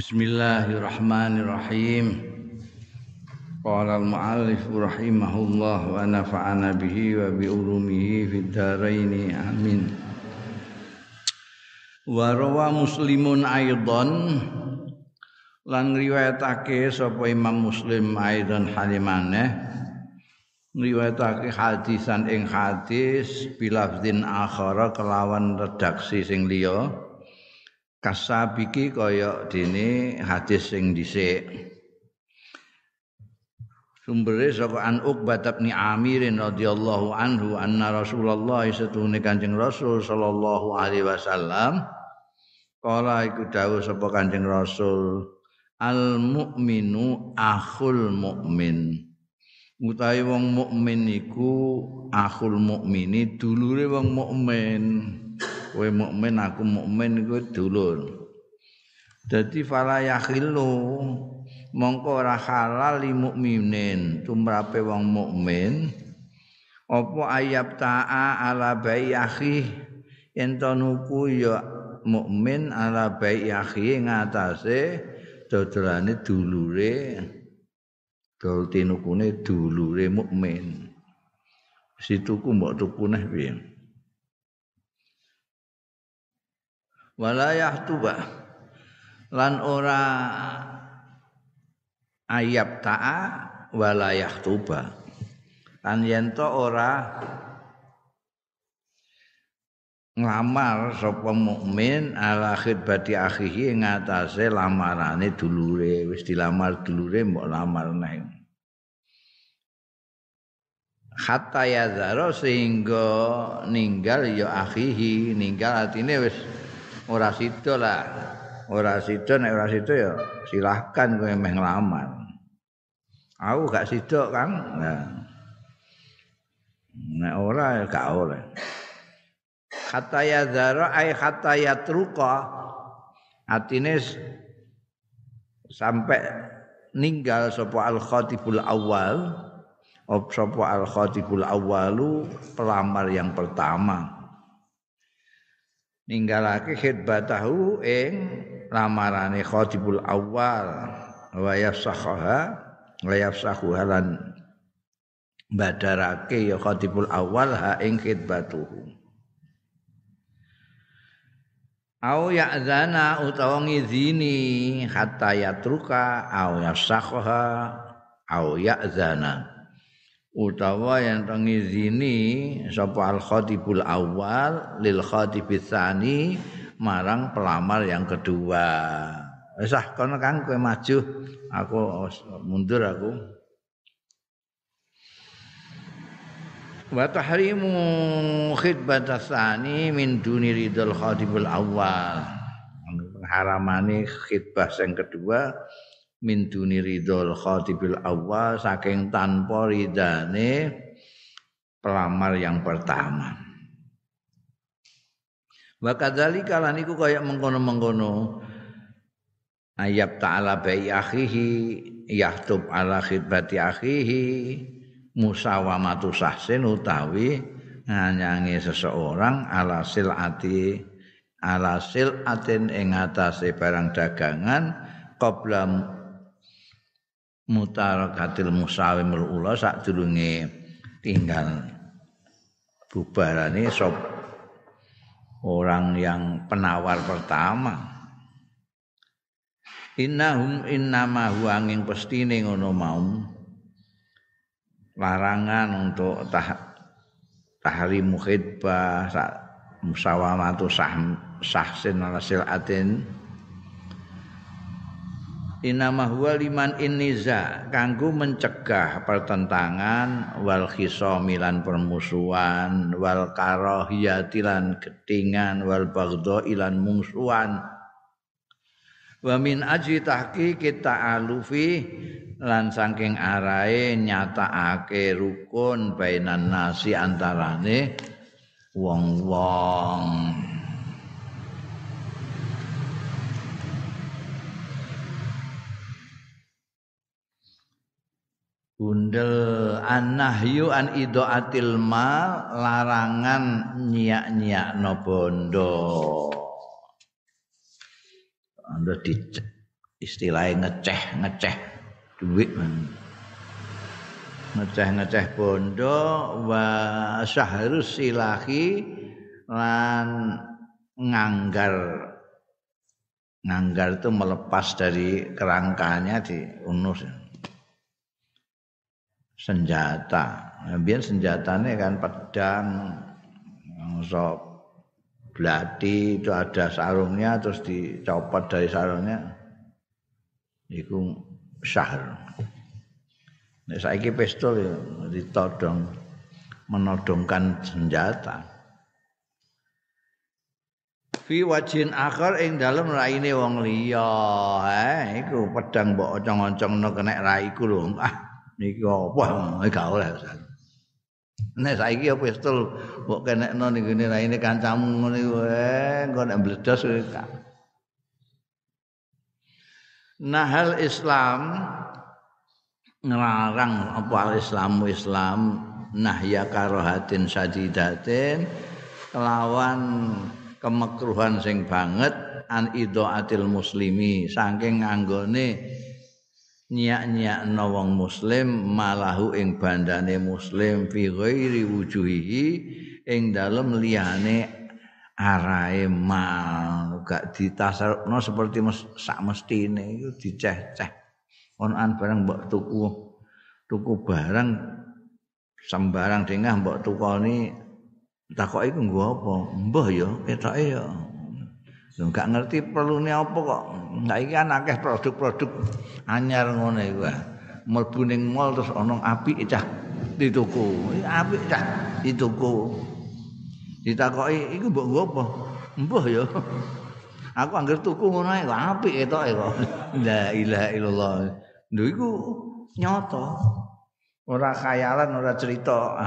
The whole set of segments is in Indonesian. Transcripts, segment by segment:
Bismillahirrahmanirrahim. Qala al-mu'allif rahimahullah wa nafa'ana bihi wa bi ulumihi fid dharain amin. Wa rawa Muslimun aidan lan riwayatake sapa Imam Muslim aidan halimane riwayatake hadisan ing hadis bilafdin akhara kelawan redaksi sing liya kasabiki kaya dene hadis sing dhisik. Sumbere saka an Uqbah bin Amir radhiyallahu anhu anna Rasulullah satune Kanjeng Rasul sallallahu alaihi wasallam. Kala iku dawuh sapa Kanjeng Rasul al mukminu akhul mukmin utawi wong mukmin iku akhul mukmini dulure wong mukmin kowe mukmin aku mukmin iku dulur dadi fala yakhillu mongko ora halal li mukminin. Tumrape wong mukmin apa ayab ta'a ala bai akhi? Ento nuku ya mukmin ala bai akhi ngatasé dodolane dulure. Dol tinukune dulure mukmin. Situku mbok tuku neh piye walayah tuba lan ora ayab ta'a walayah tuba lan yento ora nglamar sapa mukmin ala khidbati akhihi ngatasé lamarane dulure. Wis dilamar dulure mbok lamar hatta ya zaro sehingga ninggal ya akhihi. Ninggal atine wis ora sida lah. Ora sida nek ora sida ya silahkan kowe meh nglamar. Aku gak sida, Kang. Nah. Nek ora ya gak oleh. Kata ya zara ay kata ya truqa atine sampai ninggal sapa al khatibul awal sapa al khatibul awalu pelamar yang pertama ninggalake khidbatahu ing lamarane khatibul awal wa yafsahaha wa yafsahuha lan badarake ya khatibul awal ha ing khidbatuhu au ya'zana utawa ngizini hatta yatruka au yafsahaha au ya'zana utawa yang ngizini sapa al khatibul awal lil khatibis tsani marang pelamar yang kedua. Wis ah kono Kang kowe maju. Aku mundur aku. Wa tahrimu khidbat tsani min duni ridal khatibul awal haramane khidbah yang kedua min duni ridhol khatibil awal saking tanpa ridane pelamar yang pertama. Wa kadzalika lan iku kaya mengkono-mengkono. Ayab ta'ala bai akhihi yahtub ala khidbati akhihi musawamatu sahsin utawi nganyangi seseorang ala silati ala silatin ing atase barang dagangan qabla mutarakatil musawimul ula sadurunge tinggal bubarane sop orang yang penawar pertama. Innahum innama huwa angin pestine ngono mau larangan untuk tah tahrimu khidbah musawamatu sah sahsin ala silatin Inama huwa liman inniza kanggo mencegah pertentangan wal khisamilan permusuhan wal karahiyatilan ketingan wal bagdha ilan mungsuhan. Wa min aji tahqiqi ta'alufi lan saking arahe nyatakake rukun bainan nasi antarane wong-wong Bundel annahyu an idaatil mal larangan nyiak-nyiak no bondo. Anda dicek istilahnya ngeceh ngeceh duit ngeceh ngeceh bondo wa syahrus silahi lan nganggar. Nganggar itu melepas dari kerangkanya di unus senjata biar senjatanya kan pedang so belati itu ada sarungnya terus dicopot dari sarungnya itu syahr Nek saiki pistol ya ditodong menodongkan senjata. Fi wajin akhir ing dalem raine wong liya. Eh iku pedang mbok ocong-ocongno kena raiku lho. Ah niki apa? Gak oleh. Nek saiki ya pistol mbok kenekno ning ngene raine kancamu ngene eh engko nek bledos Nahal Islam ngelarang apa al islamu islam nahya karohatin sadidatin kelawan kemekruhan sing banget an idaatil muslimi saking nganggone nyak-nyak wong muslim malahu ing bandane muslim fi ghairi wujuhihi ing dalem liyane arahe mal. Gak ditasarupno seperti sak mestine iku diceh-ceh. Onan barang mbok tuku. Tuku barang sembarang dengah mbok tukoni takoki ku nggo apa? Mbah ya ketoke ya lho gak ngerti perlune apa kok. Saiki kan akeh produk-produk anyar ngono iku mlebu ning mall terus ana apik cah dituku apik cah dituku ditakoki iku mbok nggo apa? Mbah ya. Aku anggere tuku ngono ae apik ketoke kok? La ilaha illallah. Lho iku nyata. Ora khayalan, ora cerita,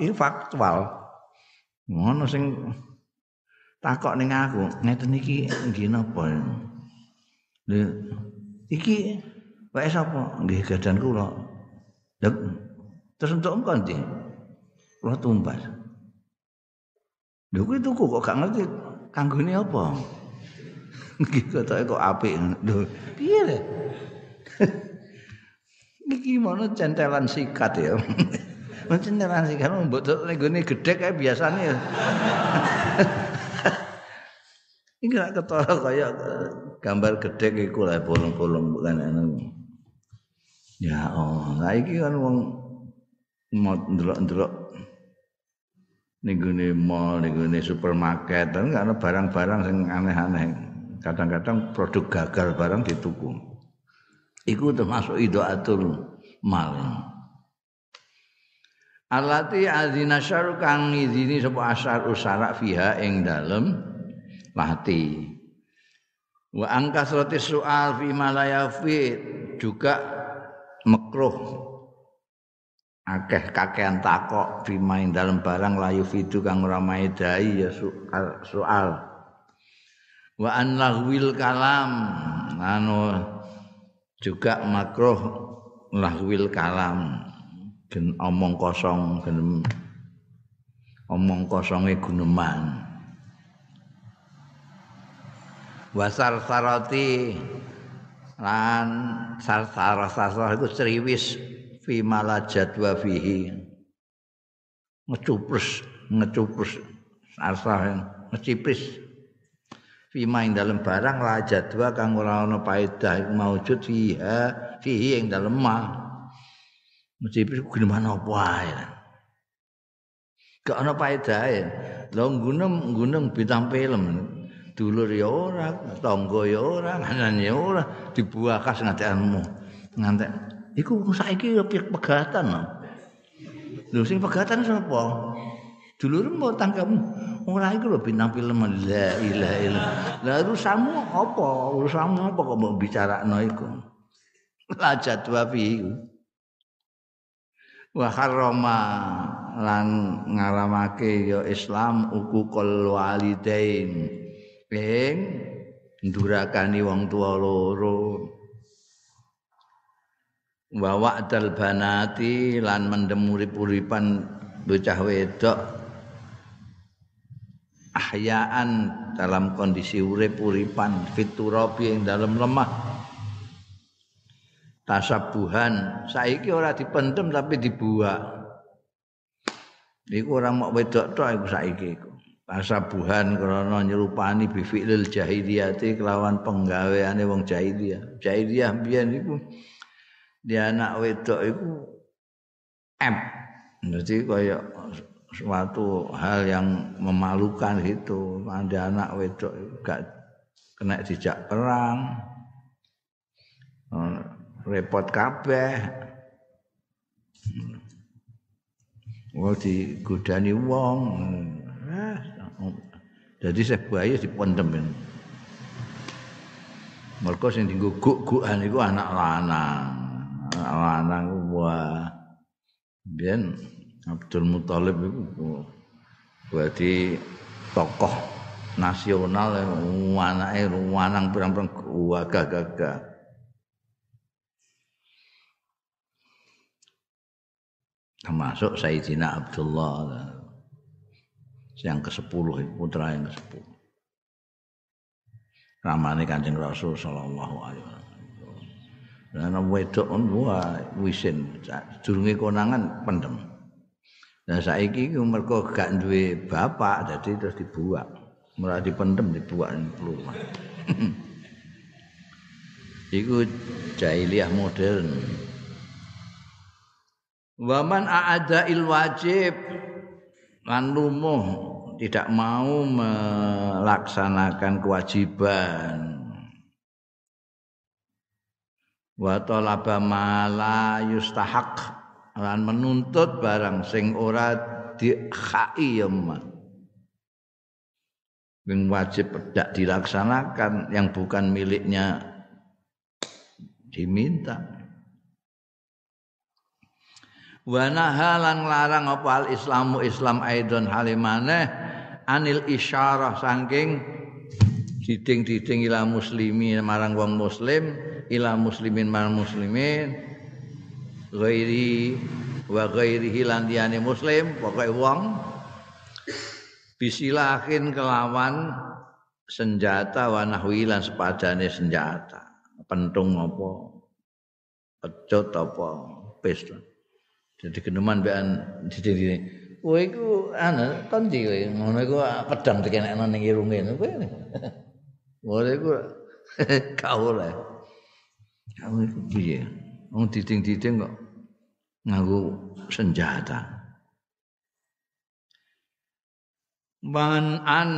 ini faktual. Ngono sing takok ning aku, ngeten iki nggih napa? Lho iki wae sapa? Nggih gadan kula. Lho terus untuk engko ndi? Kula tumbas. Lho kuwi tuku kok gak ngerti kanggone apa? Nggih kok kok apik. Lho piye le? Iki mono centelan sikat ya. centelan sikat mbok ning gone gedhe kae biasane ya. Iki gak ketara kaya gambar gedhe iku lah bolong-bolong bukan anu. Ya Allah, oh, iki kan wong mau ndelok-ndelok ning gone mall, ning gone supermarket, kan ana barang-barang sing aneh-aneh. Kadang-kadang produk gagal barang dituku. iku termasuk idoatul mal alati azina syar kang ngizini sapa asar usara fiha ing dalem lati wa angkasrati soal fi malayafi juga mekruh akeh kakean takok fi main dalem barang layu fitu kang ora maedai ya soal soal wa an lahwil kalam anu juga makruh lahwil kalam. Gen omong kosong gen omong kosonge guneman wasar sarati lan sar sar iku ceriwis fi malajat wa fihi. Ngecupres ngecupres sar ngecipris. Fima ing dalam barang la jadwa kang ora ana paedah maujud fiha fihi ing dalem ma. Mesti guneman apa ae? Gak ana paedah lho gunem gunem bintang film dulur ya ora tangga ya ora nganan ya ora dibuakas ngatekanmu ngantek iku saiki ya pegatan lho sing pegatan sapa dulur mbok tangkamu ora iku lho bintang film la ilaha illallah. Lah urusanmu apa? Urusanmu apa kok mbok bicarakno iku? La jadwa fi. Wa harrama lan ngaramake ya Islam ukukul walidain. Ing ndurakani wong tua loro. Wa wa'dal banati lan mendem urip-uripan bocah wedok. Ahyaan dalam kondisi urip uripan fiturabi yang dalam lemah. Tasabuhan saiki ora dipendem tapi dibuak. Iku ora mok wedok tok iku saiki iku tasabuhan krana nyerupani bi fi'lil jahiliyati kelawan penggaweane wong jahiliyah. Jahiliyah biyen iku dia anak wedok iku M. Jadi kaya suatu hal yang memalukan gitu. Ada anak wedok gak kena dijak perang oh, repot kabeh. Oh digodani wong. Jadi saya bayi dipendem. Mereka sing dienggo guk-gukan iku anak lanang. Anak lanang wah. Biyen Abdul Muthalib iku berarti tokoh nasional anake lanang pirang-pirang gagah-gagah. termasuk Sayyidina Abdullah yang ke-10 putra yang ke-10 ramane Kanjeng Rasul sallallahu alaihi wasallam. Dan wedok wah wisin. Durunge konangan pendem. Dan saiki iku mergo gak duwe bapak jadi terus dibuak. Ora dipendem dibuak keluar iku jahiliyah modern. Waman aada il wajib lan lumuh tidak mau melaksanakan kewajiban. Wa talaba mala yustahaq lan menuntut barang sing ora dikhai ya yang wajib tidak dilaksanakan yang bukan miliknya diminta. Wa nahalan larang apa al islamu islam aidon halimane anil isyarah saking diding-diding ila muslimi marang wong muslim ila muslimin marang muslimin ghairi wa ghairihi lan muslim pokoke wong bisilahin kelawan senjata wa nahwi lan sepadane senjata. Pentung apa? Pecut apa? Pistol Jadi geneman mbekan didi Kowe iku ana tondi kowe ngono iku pedang dikenekno ning irunge kowe. Ngono iku kau lah. Kamu iku piye? Wong diding-diding kok nganggo senjata. Man an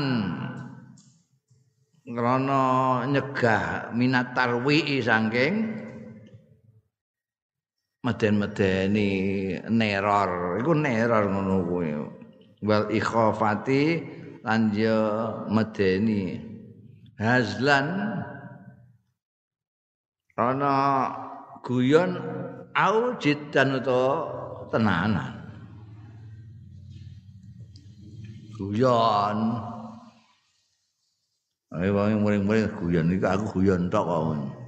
ngrono nyegah minat tarwi saking meden-medeni neror. Iku neror ngono kuwi. Wal ikhafati lan yo medeni. Hazlan ana guyon au jiddan utawa tenanan. Guyon. Ayo wong muring-muring guyon. Iki aku guyon tok kok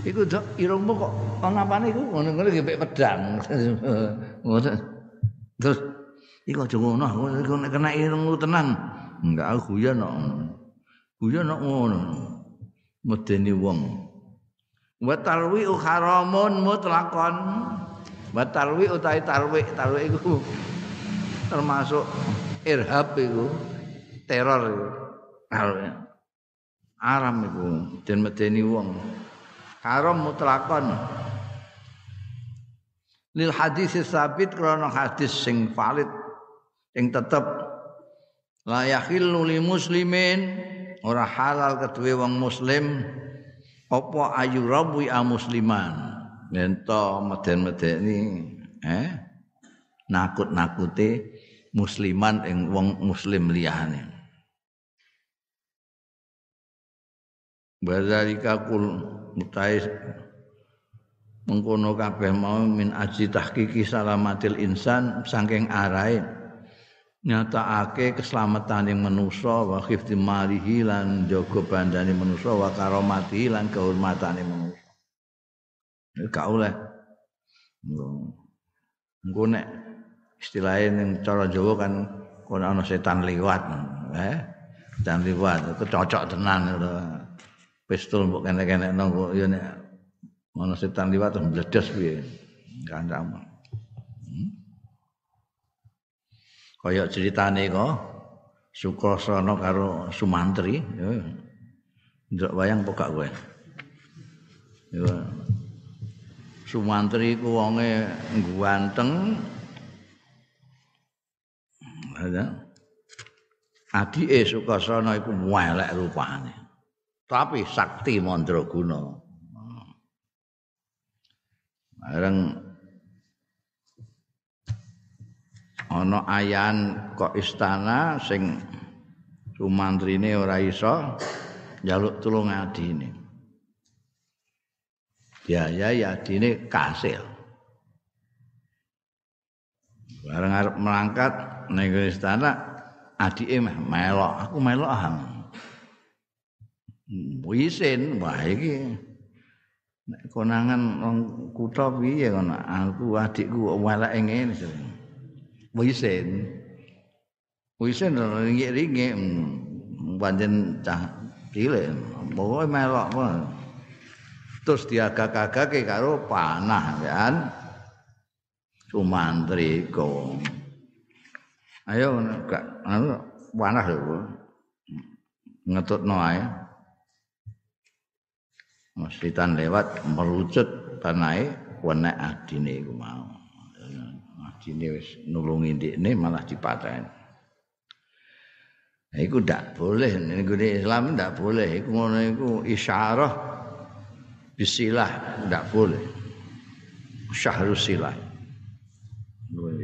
Iku dok irungmu kok ngapane iku ngono-ngono gepek pedang. Ngono. Terus iku aja ngono, iku nek kena irungmu tenang. Enggak aku guyon kok. Guyon kok ngono. Medeni wong. Wa tarwi haramun mutlaqan. Wa tarwi utahe tarwi, tarwi iku termasuk irhab iku. Teror iku. Aram iku den medeni wong. Haram mutlakon. Lil hadis sabit krana hadis sing valid sing tetep. La yakhillu li muslimin ora halal kedue wong muslim. Apa ayu rabwi a musliman? Nento meden-medeni eh nakut-nakute musliman ing wong muslim liyane. Bazalika kul mutai mengkono kabeh mau min aji tahqiqi salamatil insan saking arai nyatakake keselamatan yang manusa wa khifti malihi lan jaga bandane manusa wa karomati lan kehormatane manusa. Gak oleh. Engko nek istilahnya ning cara Jawa kan kono ana setan liwat eh? Setan liwat itu cocok tenan pistol mbok kene-kene nang kok ya nek ana setan liwat terus meledas piye. Kancamu. Hmm? Kaya ceritane kok Sukrasana karo Sumantri ya. Ndak wayang pokak kowe. Ya. Sumantri ku wonge ganteng. Ada. Adike Sukrasana iku elek rupane. Tapi sakti mandraguna. Bareng ana ayan kok istana sing sumantrine ora iso njaluk tulung adine. Biaya ya adine kasil. Bareng arep melangkat ning istana adike meh melok, aku melok ah. Wisin wah iki nek konangan wong kutha piye kono aku adikku weleke ngene wisen wisen ringgit-ringgit hmm, pancen cah cilik. Pokoke melok terus diagak-agake karo panah kan? Sumantri ko ayo gak anu panah lho. Ngetutno ae Masjidan lewat merucut panahe wenek adine iku mau adine wis nulungi ndekne malah dipateni. Nah, iku ndak boleh ning Islam ndak boleh iku ngono iku isyarah bisilah ndak boleh. Syahrus silah.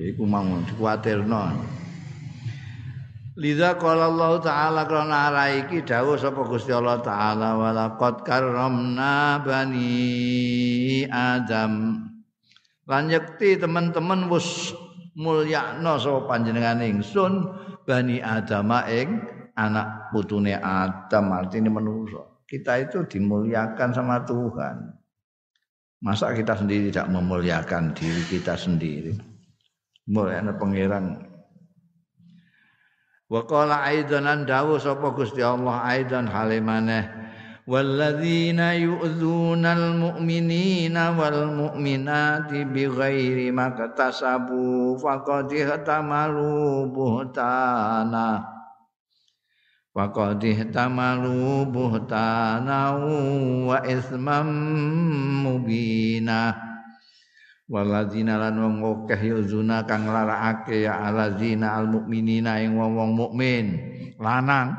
Iku mau dikuatirno. Liza qala Allah taala krana ara iki dawuh sapa Gusti Allah taala walaqad karramna bani Adam. Lan yekti teman-teman wis mulyakno sapa panjenengan ingsun bani Adam ing anak putune Adam. Artinya manusia kita itu dimuliakan sama Tuhan. Masa kita sendiri tidak memuliakan diri kita sendiri? Mulyakno pangeran Wa qala aidanan dawu sapa Gusti Allah aidan halimaneh e walladzina yu'dzunal mu'minina wal mu'minati bighairi maktasabu faqad ihtamalu buhtana. Faqad ihtamalu buhtana wa ismam mubinah Waladina lan wong akeh yuzuna kang larakake ya alazina almukminina ing wong-wong mukmin. Lanang.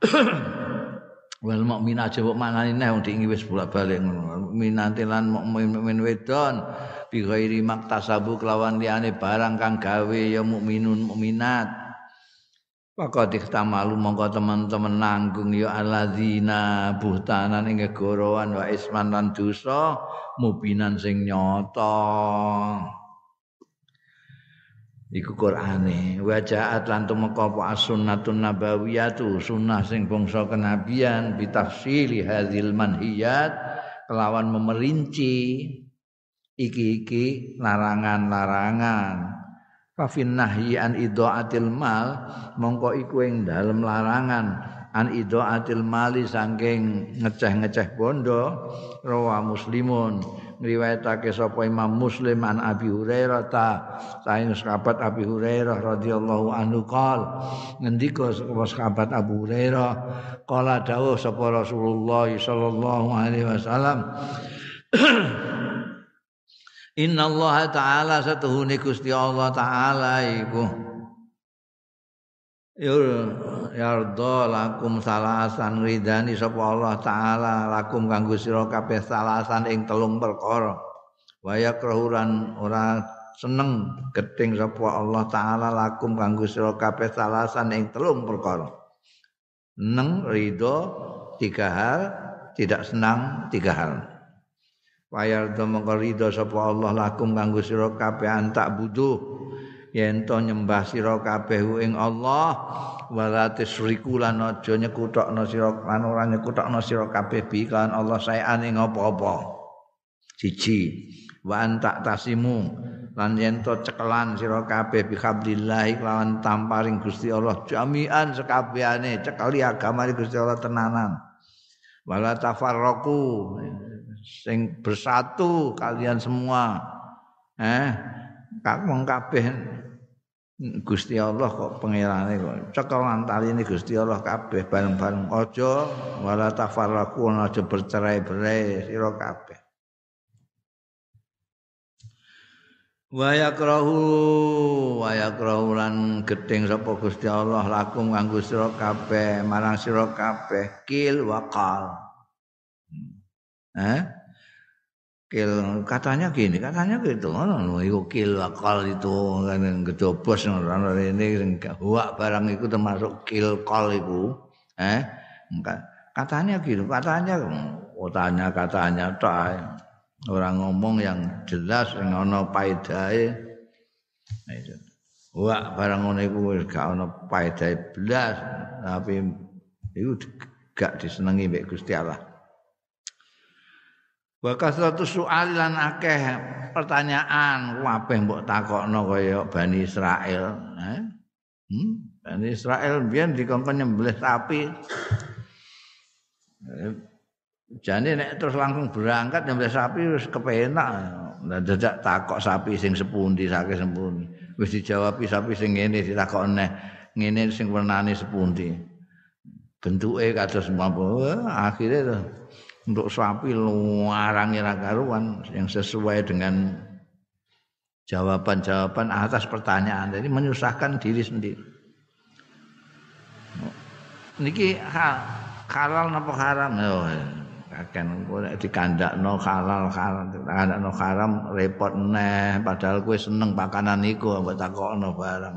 Wal mukminat aja kok manani neh wong diingi wis bolak-balik ngono. Minante lan mukmin wedon bi ghairi maktasabu kelawan liyane barang kang gawe ya mukminun mukminat Pakot ikhtamalu mongko teman-teman nanggung ya alladzina buhtanan ing gorowan wa isman lan dosa mubinan sing nyata. iku Qur'ane wa ja'at lan tumeka apa as-sunnatun nabawiyatu sunnah sing bangsa kenabian bitafsili hadzal manhiyat kelawan memerinci iki-iki larangan-larangan fa fin nahyi an mal? Mongko iku ing larangan. An idaatil mali saking ngeceh-ngeceh bondo. Rawa muslimun. Riwayatake sapa Imam Muslim an Abi Hurairah ta. Saing sahabat Abi Hurairah radhiyallahu anhu qol. Ngendika sahabat Abu Hurairah? Qala dawuh sapa Rasulullah sallallahu alaihi wasallam Inna Allah Ta'ala satuhuni Gusti Allah Ta'ala iku yarda lakum salasan ridani sapa Allah taala lakum kanggo sira kabeh salasan ing telung perkara. Wa yakrahuran ora seneng geting sapa Allah taala lakum kanggo sira kabeh salasan ing telung perkara. Neng ridho tiga hal tidak senang tiga hal Wayar do mongko ridho sapa Allah lakum kanggo sira kabeh antak buduh yen to nyembah sira kabeh ing Allah wala tusriku lan aja nyekutokno sira lan ora nyekutokno sira kabeh bi kan Allah saeane ngopo-opo. Siji wa anta tasimu lan yen to cekelan sira kabeh bi hablillah lawan tamparing Gusti Allah jami'an sekabehane cekali agama Gusti Allah tenanan. Wala tafarraqu sing bersatu kalian semua. Eh kakung kabeh. Gusti Allah kok pangerane kok. Cekel antaline Gusti Allah kabeh bareng-bareng. Aja wala tafarraqu aja bercerai-berai sira kabeh. Wa yakrahu wa yakrahu lan gedeng sapa Gusti Allah lakum kanggo sira kabeh marang sira kabeh. Kil waqal eh? Kil katanya gini katanya gitu. Ngono iku kil akal itu kan gedobos ngono. Ini huak barang itu termasuk kil kol itu eh? Katanya gitu katanya oh tanya katanya tak orang ngomong yang jelas yang ono paidae nah, itu. Huak barang ngono iku wis gak ono paidae belas tapi itu gak disenengi mbek Gusti Allah Wa kasratu soal lan akeh pertanyaan kabeh mbok takokno kaya Bani Israel, eh? Hmm? Bani Israel biyen dikongkon nyembelih sapi. Eh, jane nek terus langsung berangkat nyembelih sapi wis kepenak. Lah dadak takok sapi sing sepundi saking sepundi. Wis dijawab sapi sing ngene ditakok neh. Ngene sing wernane sepundi. Bentuke kados mampu. Akhire untuk sapi luarang ira yang sesuai dengan jawaban-jawaban atas pertanyaan. Jadi menyusahkan diri sendiri. Niki halal napa haram? Oh, akan dikandakno halal halal dikandakno haram repot neh padahal kowe seneng pakanan iku mbok takokno barang.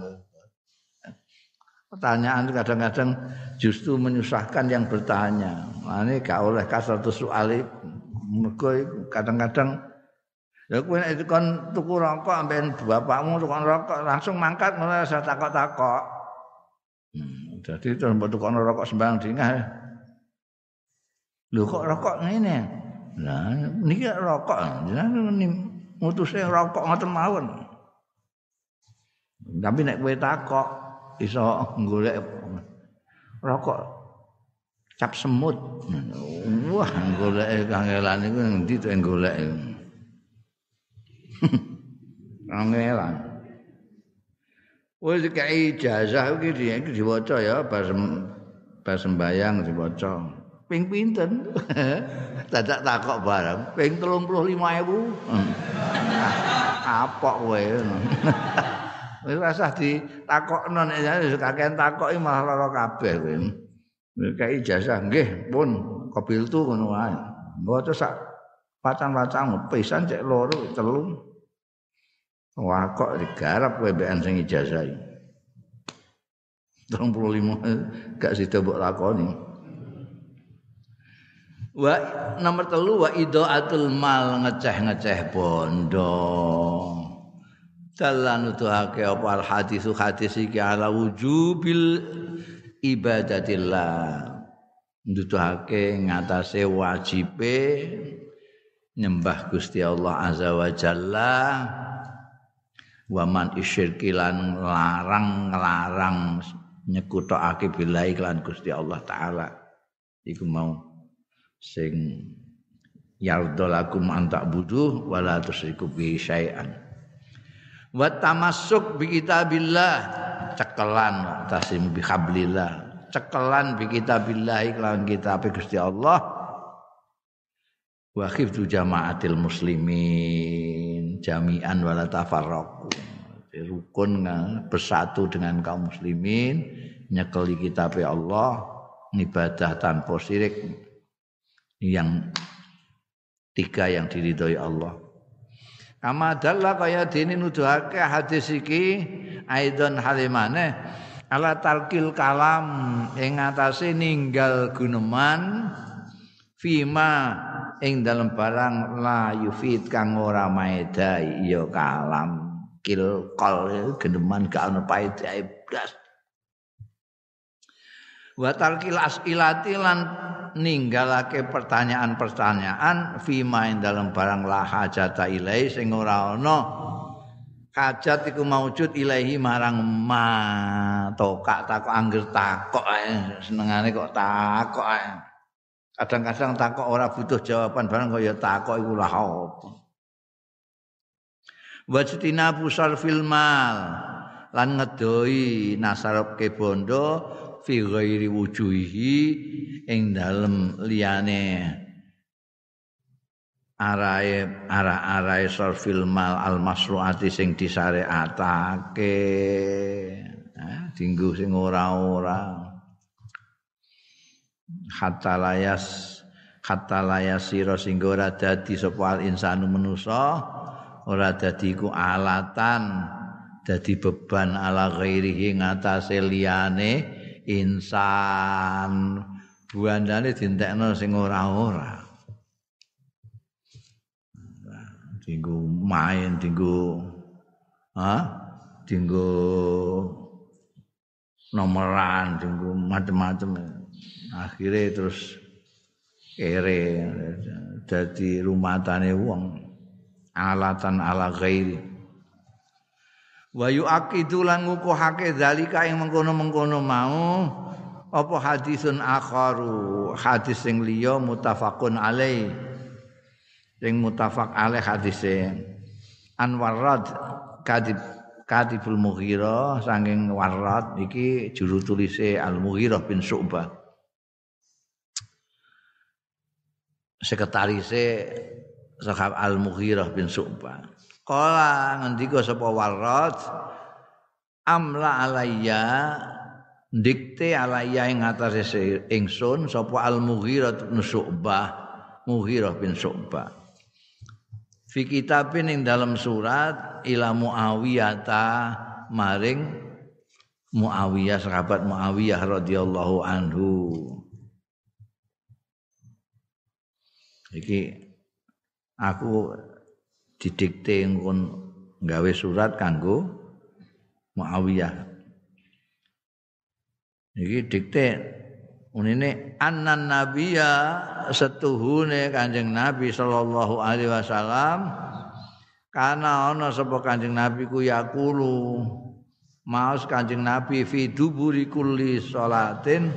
Pertanyaan kadang-kadang justru menyusahkan yang bertanya. Nah, ini gak oleh kasatu soal mergo kadang-kadang ya kowe nek kon tuku rokok amben bapakmu tukang rokok langsung mangkat mulai saya takok-takok. Hmm, jadi terus tukang rokok sembarang dingah. Lho kok rokok ngene? Nah, niki rokok. Jenengan mutusnya rokok ngoten mawon. Tapi nek kowe takok iso golek rokok cap semut. Wah, golek kangelan iku endi to golek. Kangelan. Wis dikai ijazah iki iki diwaca ya pas pas sembayang diwaca. Ping pinten? Dadak takok bareng. Ping 35.000. Hmm. Apa kowe? Wis rasah ditakokno nek kakean takoki malah lara kabeh kowe. Kayak ijazah nggih pun kobil tu ngono wae. Mboten sak pacang-pacang pisan cek loro telu. Wah kok digarap kowe mbek sing ijazah iki. 35 gak sida mbok lakoni. Wa nomor telu wa idaatul mal ngeceh-ngeceh bondo. Dalan nuduhake apa al hadis hadis iki ala wujubil ibadatillah. Nuduhake ngatasé wajibe nyembah Gusti Allah azza wa jalla. Wa man isyirki lan larang nglarang nyekutake billahi lan Gusti Allah taala. Iku mau sing yardolakum antak buduh wala tusyriku bi syai'an wa tamassuk bi kitabillah. Cekelan tasim bi hablillah. Cekelan bi kitabillah iklan kitab Gusti Allah. Wa khiftu jamaatil muslimin. Jami'an wala tafarraqu. Rukun bersatu dengan kaum muslimin. Nyekeli kitab Allah ibadah tanpa syirik. Yang tiga yang diridhoi Allah Kama dalla kaya dene nuduhake hadis iki aidon halimane ala talkil kalam ing atase ninggal guneman fima ing dalam barang la yufid kang ora maeda ya kalam. Kil kol geneman gak ono paedae blas wa talkil asilati lan ninggalake pertanyaan-pertanyaan fima ing dalam barang la hajata ilai sing ora ana hajat iku maujud ilahi marang ma tokak takok angger takok senengane kok takok Kadang-kadang takok ora butuh jawaban barang kaya takok iku lah apa. Wajtina pusar filmal lan ngedoi nasarabke bondo fi ghairi wujuhi ing dalem liyane arae ara-arae sarfil mal al masruati sing disareatake nah, dinggo sing ora-ora. Hatta layas hatta layas sira sing ora dadi sapa insanu manusa ora dadi ku alatan dadi beban ala ghairihi ngatasé liyane insan. Buandane dintekno sing ora-ora. Dinggo main dinggo ha dinggo nomoran dinggo macam-macam akhirnya terus kere jadi rumah tane wong. Alatan ala ghairi wa yuaqidu lan ngukuhake zalika ing mengkono-mengkono mau. Apa hadisun akharu? Hadis sing liya mutafaqun alai sing mutafaq alaih hadise. Anwarad kadib kadibul Mughirah saking Warad iki juru tulise Al Mughirah bin Syu'bah. Sekretarise Sahabat Al Mughirah bin Syu'bah Kala ngendika sapa Warad amla alayya dikte alayya ing atase ingsun sapa Al Mughirah bin Syu'bah Mughirah bin Syu'bah. Fi kitabin ing dalam surat ila Muawiyah maring Muawiyah sahabat Muawiyah radhiyallahu anhu. Iki aku didikte ngon gawe surat kanggo Muawiyah. Iki dikte unine annan nabiyya setuhune Kanjeng Nabi sallallahu alaihi wasallam kana ana sapa Kanjeng Nabi ku yaqulu maos Kanjeng Nabi fi duburi kulli salatin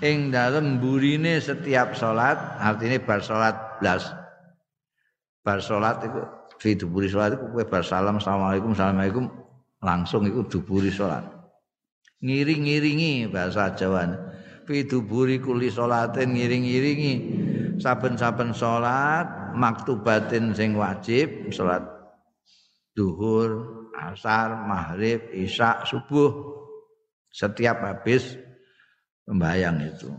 ing dalem burine setiap salat artine bar salat blas bar salat iku fi duburi salat iku kowe bar salam asalamualaikum assalamualaikum langsung iku duburi salat. Ngiring-ngiringi bahasa Jawa fi duburi kuli salatin ngiring-ngiringi. Saben-saben salat maktubatin sing wajib salat duhur asar maghrib isya subuh. Setiap habis membayang itu.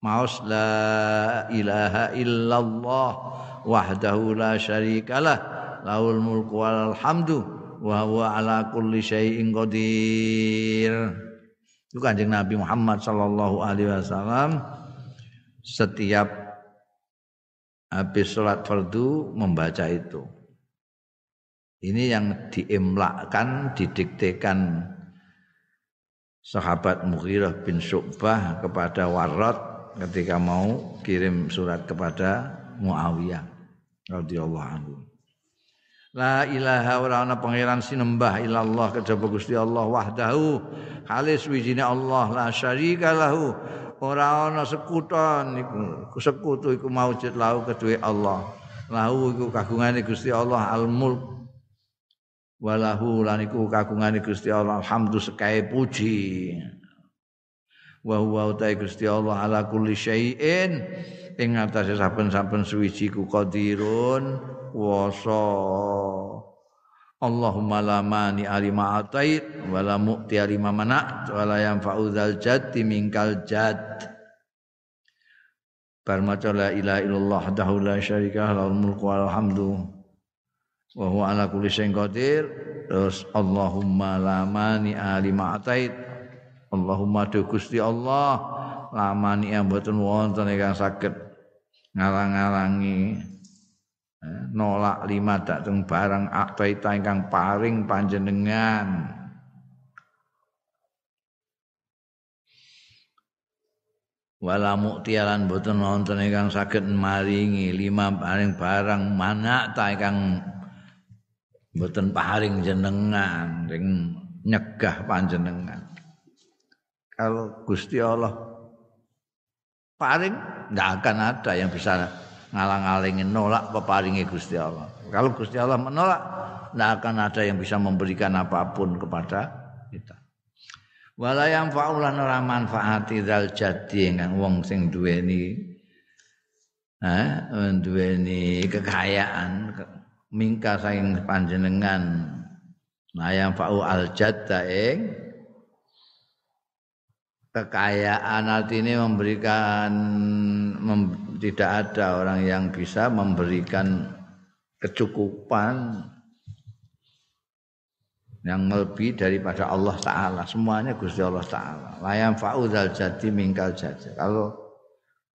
Maus la ilaha illallah wahdahu la syarikalah lahul mulku wal hamdu wa huwa ala kulli syai'in qadir. Itu kanjeng Nabi Muhammad sallallahu alaihi wasallam setiap habis sholat fardu membaca itu. Ini yang diimlakkan didiktekan sahabat Mughirah bin Syu'bah kepada Warad ketika mau kirim surat kepada Muawiyah radhiyallahu anhu. La ilaha ora ana pangeran sinembah illallah kejaba Gusti Allah wahdahu. Halis wijine Allah la syarika lahu. Ora ana sekuton iku sekutu iku maujud lahu kedue Allah. Lahu iku kagungane Gusti Allah al mulk walahu lan iku kagungane Gusti Allah. Alhamdu sekae puji wa huwa utai Gusti Allah ala kulli syai'in. Ing atase saben-saben suwiji ku qadirun wasa. Allahumma la mani alima atait wa la mu'ti alima mana wa la yanfa'u dzal jaddi minkal jadd. Bar maca la ilaha illallah wahdahu la syarika lahu mulku wal hamdu wa huwa ala kulli syai'in qadir. Terus Allahumma la mani alima atait Allahumma do Gusti Allah lamani mboten wonten ingkang saged ngalang-alangi eh, nolak lima dateng barang aktaita ingkang paring panjenengan. Wala muktialan boten wonten ingkang saged maringi lima paring barang mana ta ingkang boten paring jenengan ring nyegah panjenengan kalau Gusti Allah paring tidak akan ada yang bisa ngalang-alingin nolak peparingi Gusti Allah. Kalau Gusti Allah menolak, tidak akan ada yang bisa memberikan apa pun kepada kita. Wala yang faulan ora manfaati zal jadi wong sing duweni eh duweni kekayaan mingka saing panjenengan layang fa'u al jadda kekayaan artinya memberikan mem, tidak ada orang yang bisa memberikan kecukupan yang lebih daripada Allah Ta'ala. Semuanya Gusti Allah Ta'ala. Layam fa'udhal jadi mingkal jadi kalau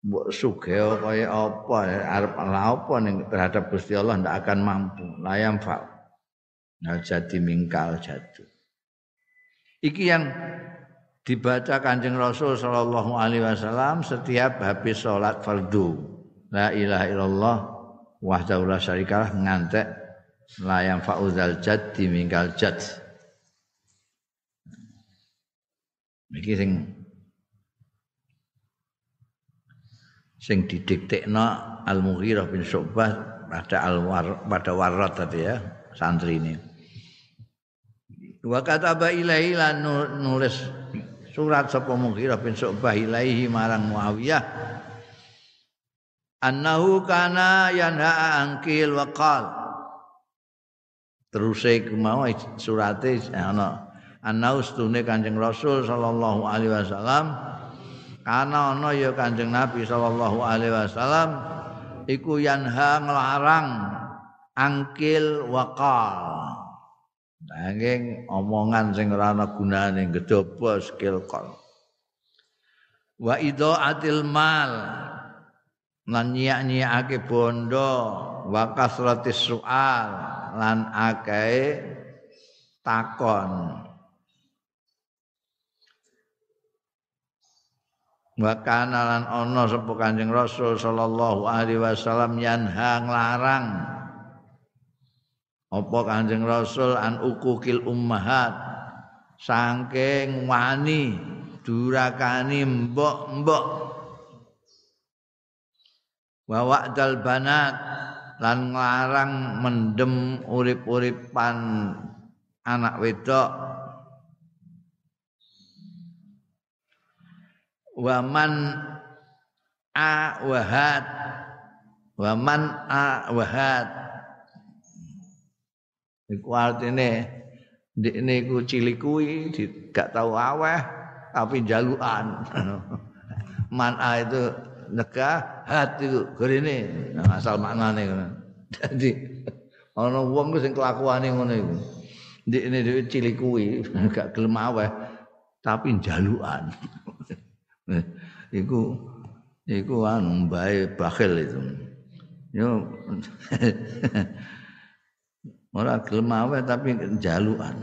mbok sugeo kaya apa arep apa terhadap Gusti Allah ndak akan mampu. Layam fa'udhal jadi mingkal jadi iki yang dibaca Kanjeng Rasul sallallahu alaihi wasallam setiap habis salat fardu. La ilaha illallah wahdahu la syarikalah ngantek la yang fauzal jaddi minggal jad. Iki sing sing didiktekno Al-Mughirah bin Syu'bah pada al pada warat tadi ya santri ini. Wa kataba ilaihi nulis surat sapa Mughirah bin Syu'bah ilaihi marang Muawiyah. Annahu kana yanha angkil wa qal. Terus iku mau surate ana. Annahu stune Kanjeng Rasul sallallahu alaihi wasallam. Kana ana ya Kanjeng Nabi sallallahu alaihi wasallam iku yanha nglarang angkil wa qal Nanging omongan sing ora ana gunane gedhoba skill. Wa idaatil mal lan nyiak-nyiake bondo wa kasratis soal lan akeh takon. Wa kana lan ana sapa Kanjeng Rasul sallallahu alaihi wasallam yanha nglarang apa Kanjeng Rasul an ukukil ummahat? Saking wani durakani mbok-mbok. Wa wa'dal banat lan nglarang mendem urip-uripan anak wedok. Wa man a wahat wa man a wahat Iku artine ndekne iku cilik kuwi gak tau aweh tapi jalukan. Mana itu nekah hati nah, asal maknane ngono. Dadi ana wong sing kelakuane ngono iku. Ndekne dhewe cilik kuwi gak gelem aweh tapi jalukan. iku iku anu bae bakhil itu. Yo Ora gelem tapi jalukan.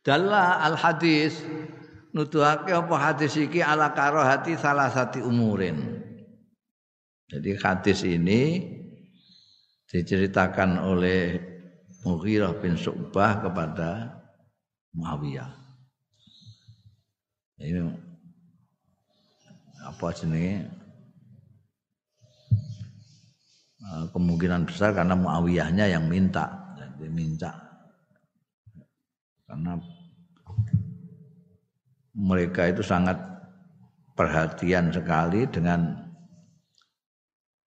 Dalla al hadis nuduhake apa hadis iki ala karohati salah satu umurin. Jadi hadis ini diceritakan oleh Mughirah bin Su'bah kepada Muawiyah. Ini apa jenenge? Eh, kemungkinan besar karena Muawiyahnya yang minta. Jadi minta. Karena mereka itu sangat perhatian sekali dengan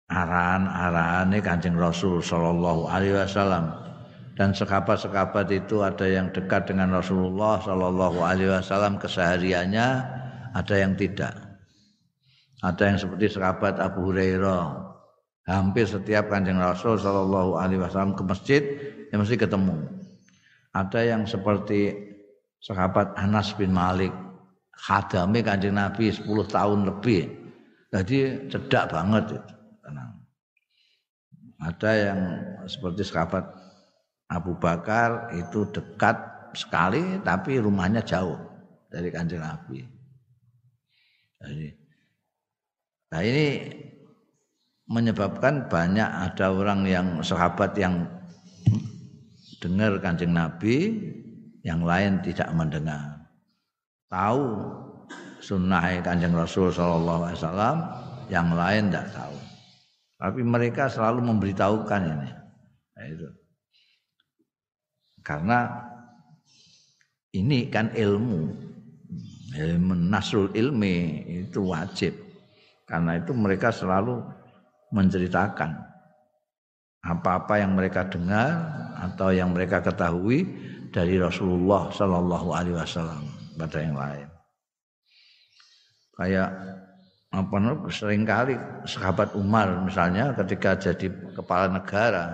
arahan-arahan Kanjeng Rasul Shallallahu Alaihi Wasallam. Dan sekabat-sekabat itu ada yang dekat dengan Rasulullah Shallallahu Alaihi Wasallam kesehariannya ada yang tidak. Ada yang seperti sekabat Abu Hurairah hampir setiap kanjeng Rasul Shallallahu Alaihi Wasallam ke masjid ya mesti ketemu. Ada yang seperti sahabat Anas bin Malik khadami kanjeng Nabi 10 tahun lebih. Jadi cedak banget itu. Tenang. Ada yang seperti sahabat Abu Bakar itu dekat sekali tapi rumahnya jauh dari kanjeng Nabi. Jadi, nah ini menyebabkan banyak ada orang yang sahabat yang dengar kanjeng Nabi, yang lain tidak mendengar. Tahu sunnah Kanjeng Rasul sallallahu alaihi yang lain tidak tahu. Tapi mereka selalu memberitahukan ini. Nah, itu. Karena ini kan ilmu. Ilmu nasrul ilmi itu wajib. Karena itu mereka selalu menceritakan apa-apa yang mereka dengar atau yang mereka ketahui dari Rasulullah Shallallahu Alaihi Wasallam pada yang lain. Kayak apa sering kali sahabat Umar misalnya ketika jadi kepala negara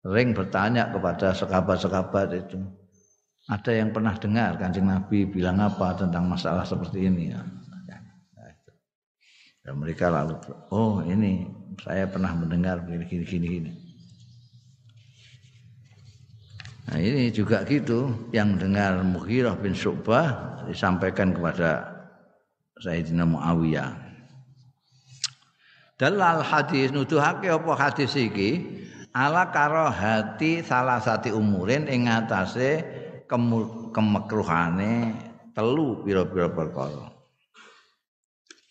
sering bertanya kepada sahabat-sahabat itu ada yang pernah dengar kancing Nabi bilang apa tentang masalah seperti ini ya. Dan mereka lalu, oh ini saya pernah mendengar begini gini gini. Nah ini juga gitu yang dengar Mughirah bin Syu'bah disampaikan kepada Sayyidina Muawiyah. Dalal hadis nuduhake apa hadis iki ala karo hati salah satu umurin ing atase kemekruhane telu pira-pira perkara.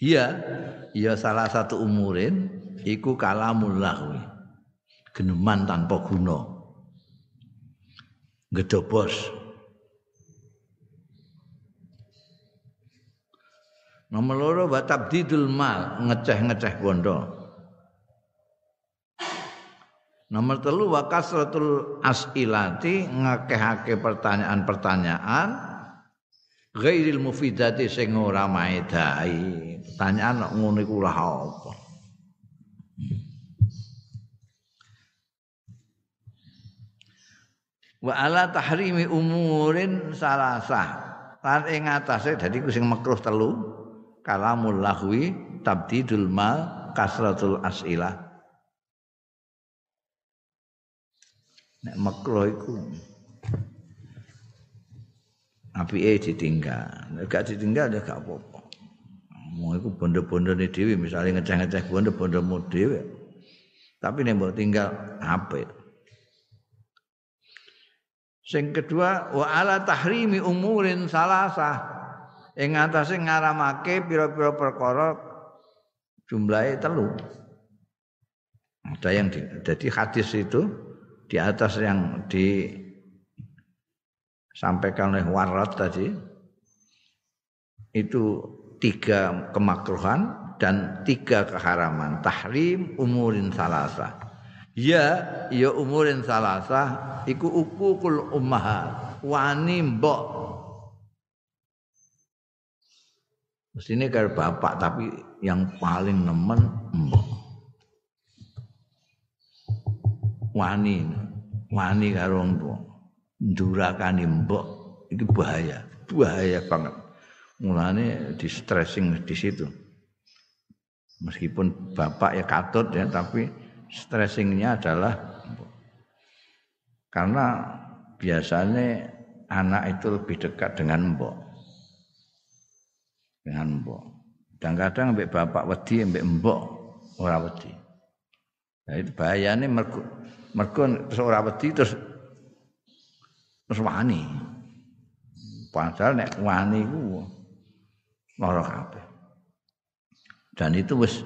Iya, iya salah satu umurin iku kalamul lahwi. Geneman tanpa guna. Gedobos. Nomor loro batab didul mal, ngeceh-ngeceh bondo. Nomor telu wa kasratul asilati ngakehake pertanyaan-pertanyaan ghairil mufidati sing ora maedai. Pertanyaan ngono iku lah apa? Wa ala tahrimi umurin salasah. Lan ing atase dadi ku sing makruh telu kalamul lahwi tabdidul mal kasratul asilah. Nek makruh iku apike ditinggal. Nek gak ditinggal ya gak apa-apa. Mau iku bondo-bondone dhewe misale ngeceh-ngeceh bondo-bondomu dhewe. Tapi nek tinggal apik. Sing kedua wa ala tahrimi umurin salasah. Ing atase ngaramake pira-pira perkara jumlahe telu. Ada yang di, jadi hadis itu di atas yang di sampaikan oleh Warat tadi itu tiga kemakruhan dan tiga keharaman. Tahrim umurin salasa ya ya umurin salasa iku ukukul ummahat wani mbok. Mestine karo bapak tapi yang paling nemen mbok. Wani wani karo wong ndurakani mbok itu bahaya, bahaya banget. Mulane di stressing di situ. Meskipun bapak ya katut ya, tapi stressingnya adalah karena biasanya anak itu lebih dekat dengan mbok. Dengan mbok. Dan kadang ambek bapak wedi ambek mbok ora wedi. Nah itu bahayanya mergo mergo terus ora wedi terus terus wani. Padahal nek wani ku lara kabeh. Dan itu wis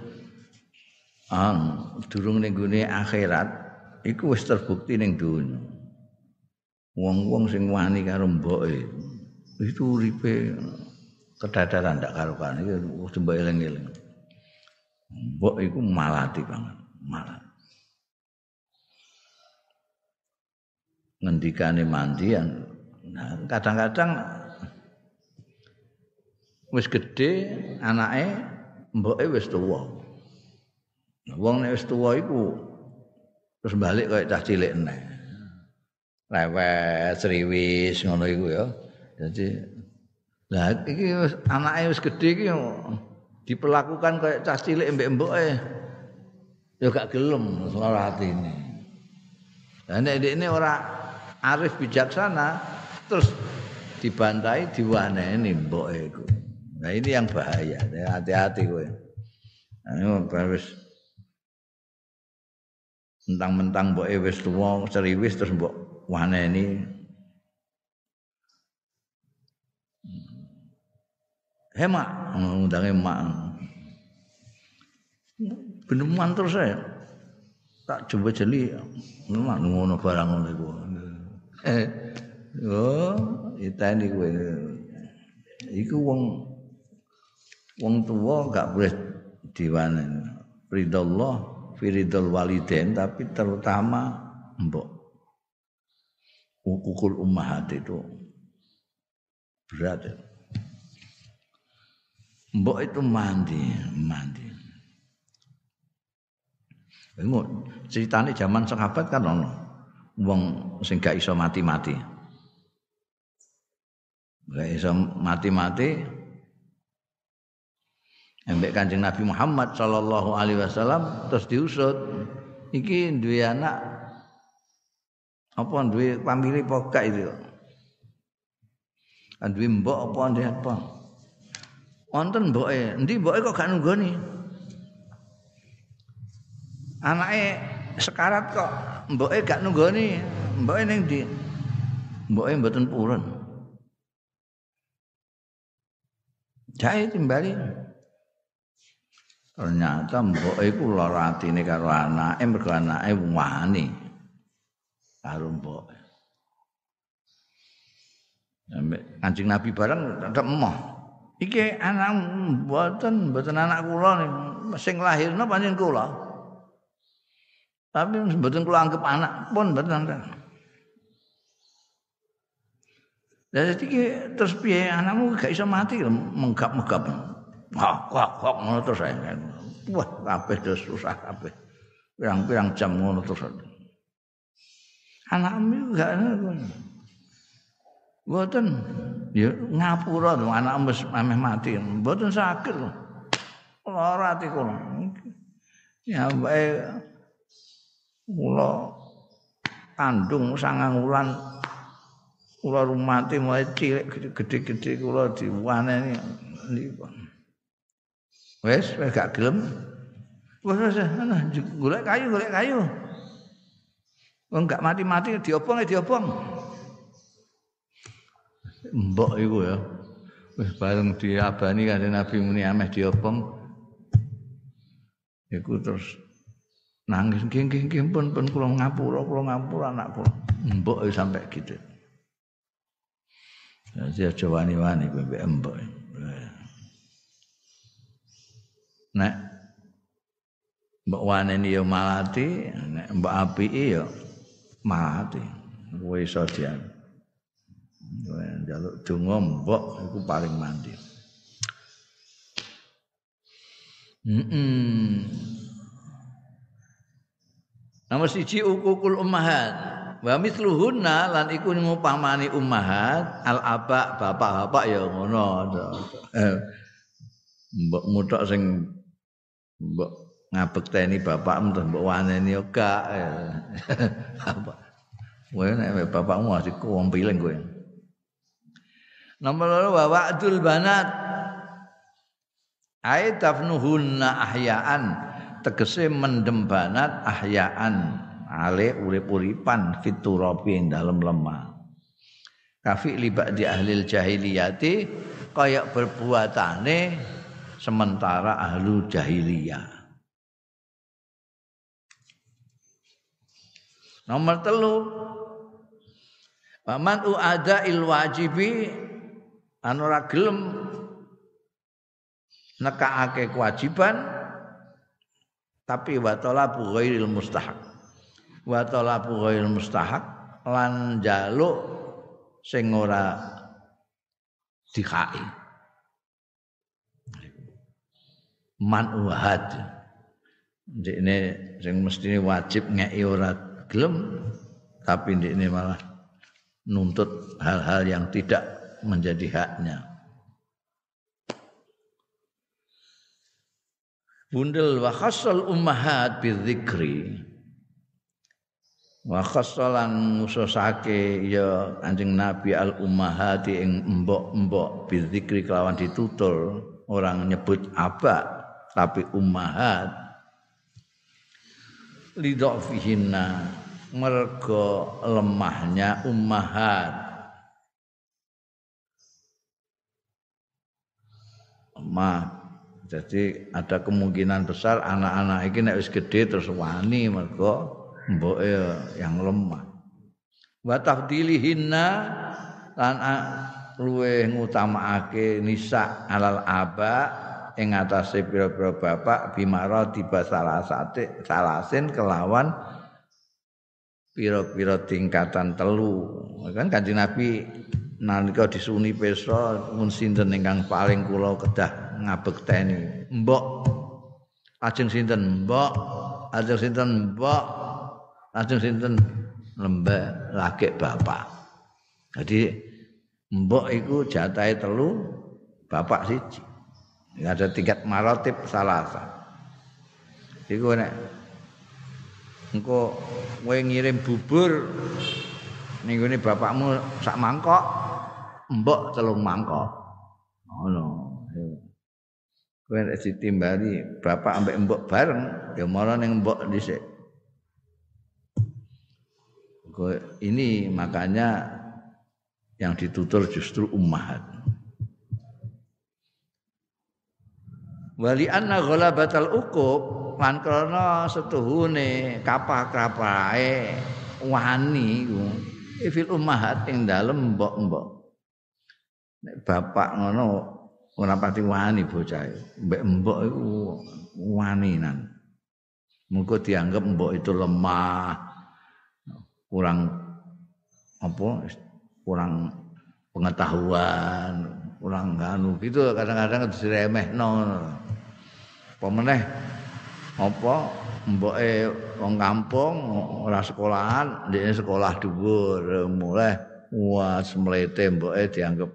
ang durung ning gone akhirat iku wis terbukti ning donya. Wong-wong sing wani karo mboke itu uripe kedadaran ndak karo-karo iki wis mbok eling-eling. Mbok iku malati banget, malat. Ngendikane mandian. Nah, kadang-kadang wis gedhe anake mboke wis tuwa. Wong nek wis tuwa iku terus balik kaya cah cilik neh. Lewet, seriwis ngono iku ya. Jadi lah iki anake wis gedhe iki diperlakukan kaya cah cilik mbek mboke. Ya gak gelem lara atine. Lah nek ini ora arif bijaksana terus dibantai diwaneni mbok iku. Nah ini yang bahaya. Hati-hati kowe. Nah, wis mentang-mentang mbok wis tuwa seriwis terus mbok waneni Hemak ngundange mak. Beneman terus saya. Tak coba jeli ngono barang ngono iku. Eh, oh, itani kowe. Iku wong wong tuwa gak boleh diwane. Ridallah firidul walidain tapi terutama mbok ukul ummahat itu berat ya. Mbok itu mandi, mandi. Engko ceritane zaman sahabat kan ono wong sing gak iso mati-mati. Gak iso mati-mati. Embek Kanjeng Nabi Muhammad sallallahu alaihi wasallam terus diusut. Iki duwe anak apa duwe pamili pokak itu. Kan duwe mbok apa ndek apa. Wonten mboke, endi mboke kok gak nunggoni. Anake sekarat kok mboke gak nunggoni. Mboke ning ndi? Mboke mboten purun. Jae timbali. Ternyata mbok iku lara atine karo anake mergo anake wani karo mbok. Kanjeng Nabi bareng tetep emoh. Iki anak mboten mboten anak kula sing lahirna pancen kula. Tapi mboten kula anggap anak pun mboten. Jadi iki terus piye anakmu gak iso mati menggap-menggap. Wah, kok kok ngono terus ae. Wah, susah kabeh. Pirang-pirang jam ngono terus. Anakmu gak ngono. Mboten ya ngapura to anak wis ameh mati. Mboten sakit. Lara ati kula. Ya bae kula kandung sangang wulan kula rumati mulai cilik gede-gede kula diwaneni niku. Wes, wes gak gelem. Wes wes ana golek kayu, golek kayu. Wong gak mati-mati diobong ya diobong. mbok iku ya wis bareng diabani kanjeng Nabi muni ameh diopong iku terus nangis nggih nggih nggih pun pun kula ngapura kula ngapura anak kula. Mbok sampai gitu. Jadi aja wani-wani mbek mbok. Nek mbok waneni ya malati nek mbok apiki ya malati. Kowe iso dian. Jaluk donga mbok iku paling mandi. Heeh. Nomor siji ukukul ummahat. Wa mithluhunna lan iku ngupamani ummahat al aba bapak-bapak ya ngono. Mbok mutok sing mbok ngabekteni bapak terus mbok waneni yo gak. Apa? Kowe nek bapakmu asik wong piling kowe. Nomor loro wa wa'dul banat. Ai tafnuhunna ahyaan tegese mendem banat ahyaan ale urip-uripan fiturabi ing dalem lemah. Kafi libat di ahli jahiliyati kayak berbuatane sementara ahlu jahiliyah. Nomor telu Paman uada il wajibi anu ora gelem nekakake kewajiban tapi wa talabu ghairil mustahak. Wa talabu ghairil mustahak lan jaluk sing ora dikai. Man uhad. Ndekne sing wajib ngeki ora gelem tapi ndekne malah nuntut hal-hal yang tidak menjadi haknya. Bundel wa khassal ummahat bidzikri. Wa khassalan ngususake ya Kanjeng Nabi al ummahati ing embok-embok bidzikri kelawan ditutul. Orang nyebut aba tapi ummahat. Lidhafihinna mergo lemahnya ummahat. Ma jadi ada kemungkinan besar anak-anak ini nek wis gede terus wani mergo mboke yang lemah. Wa tafdilihinna lan luwe ngutamakake nisa alal aba ing atase pira-pira bapak bimara tiba salah sate salasin kelawan pira-pira tingkatan telu. Kan kanjeng Nabi nalika disuni pesa mun sinten ingkang paling kula kedah ngabekteni mbok. Ajeng sinten? Mbok. Ajeng sinten? Mbok. Ajeng sinten? Lembah lagi bapak. Jadi mbok iku jatahe telu bapak siji. Ada tingkat marotip salasa iku nek engko kowe ngirim bubur ning bapakmu sak mangkok mbok telung mangkok. Ngono. Kowe nek ditimbali bapak ambek mbok bareng ya malah ning mbok dhisik. Ini makanya yang ditutur justru ummahat. Wali anna ghalabatal uqub lan krana setuhune kapah-kapahe wani iku fil ummahat ing dalem mbok-mbok nek bapak ngono ora pati wani bocah mbek mbok iku waninan. Muga dianggap mbok itu lemah kurang apa kurang pengetahuan kurang nganu gitu kadang-kadang diremehno. Apa meneh? Apa mboke wong kampung ora sekolahan ndekne sekolah dhuwur mulai wah semlete mboke dianggap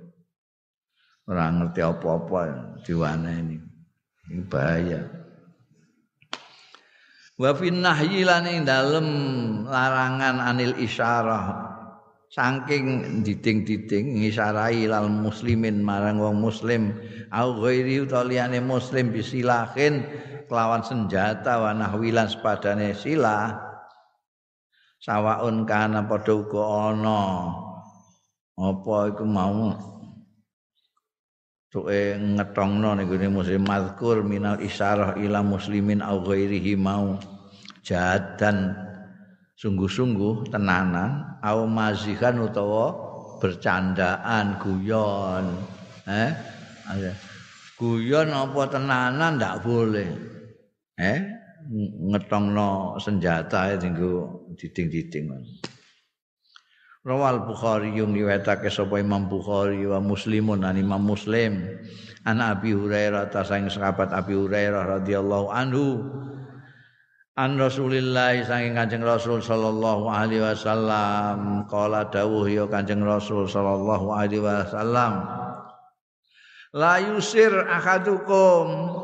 ora ngerti apa-apa diwaneni. Ini bahaya. Wa fin nahyi lan ing dalem larangan anil isyarah. Saking diding-diding ngisarai lal muslimin marang wong muslim. Au ghairi utaliyane muslim bisilahin kelawan senjata wa nahwilan sepadane silah. Sawaun kana padha uga ana. Apa iku mau tuke ngetongno gone muslim mazkur minal isyarah ila muslimin au ghairihi mau. Jadan sungguh-sungguh tenanan au mazihan utawa bercandaan guyon. Eh? Guyon apa tenanan? Ndak boleh. Eh? Ngetongno senjata tinggu diding-diding Rawal Bukhari yung riwayatake sapa Imam Bukhari wa Muslimun an Imam Muslim. An Abi Hurairah ta saing sahabat Abi Hurairah radhiyallahu anhu. An Rasulillah saking Kanjeng Rasul sallallahu alaihi wasallam. Qala dawuh ya Kanjeng Rasul sallallahu alaihi wasallam. La yusir akadukum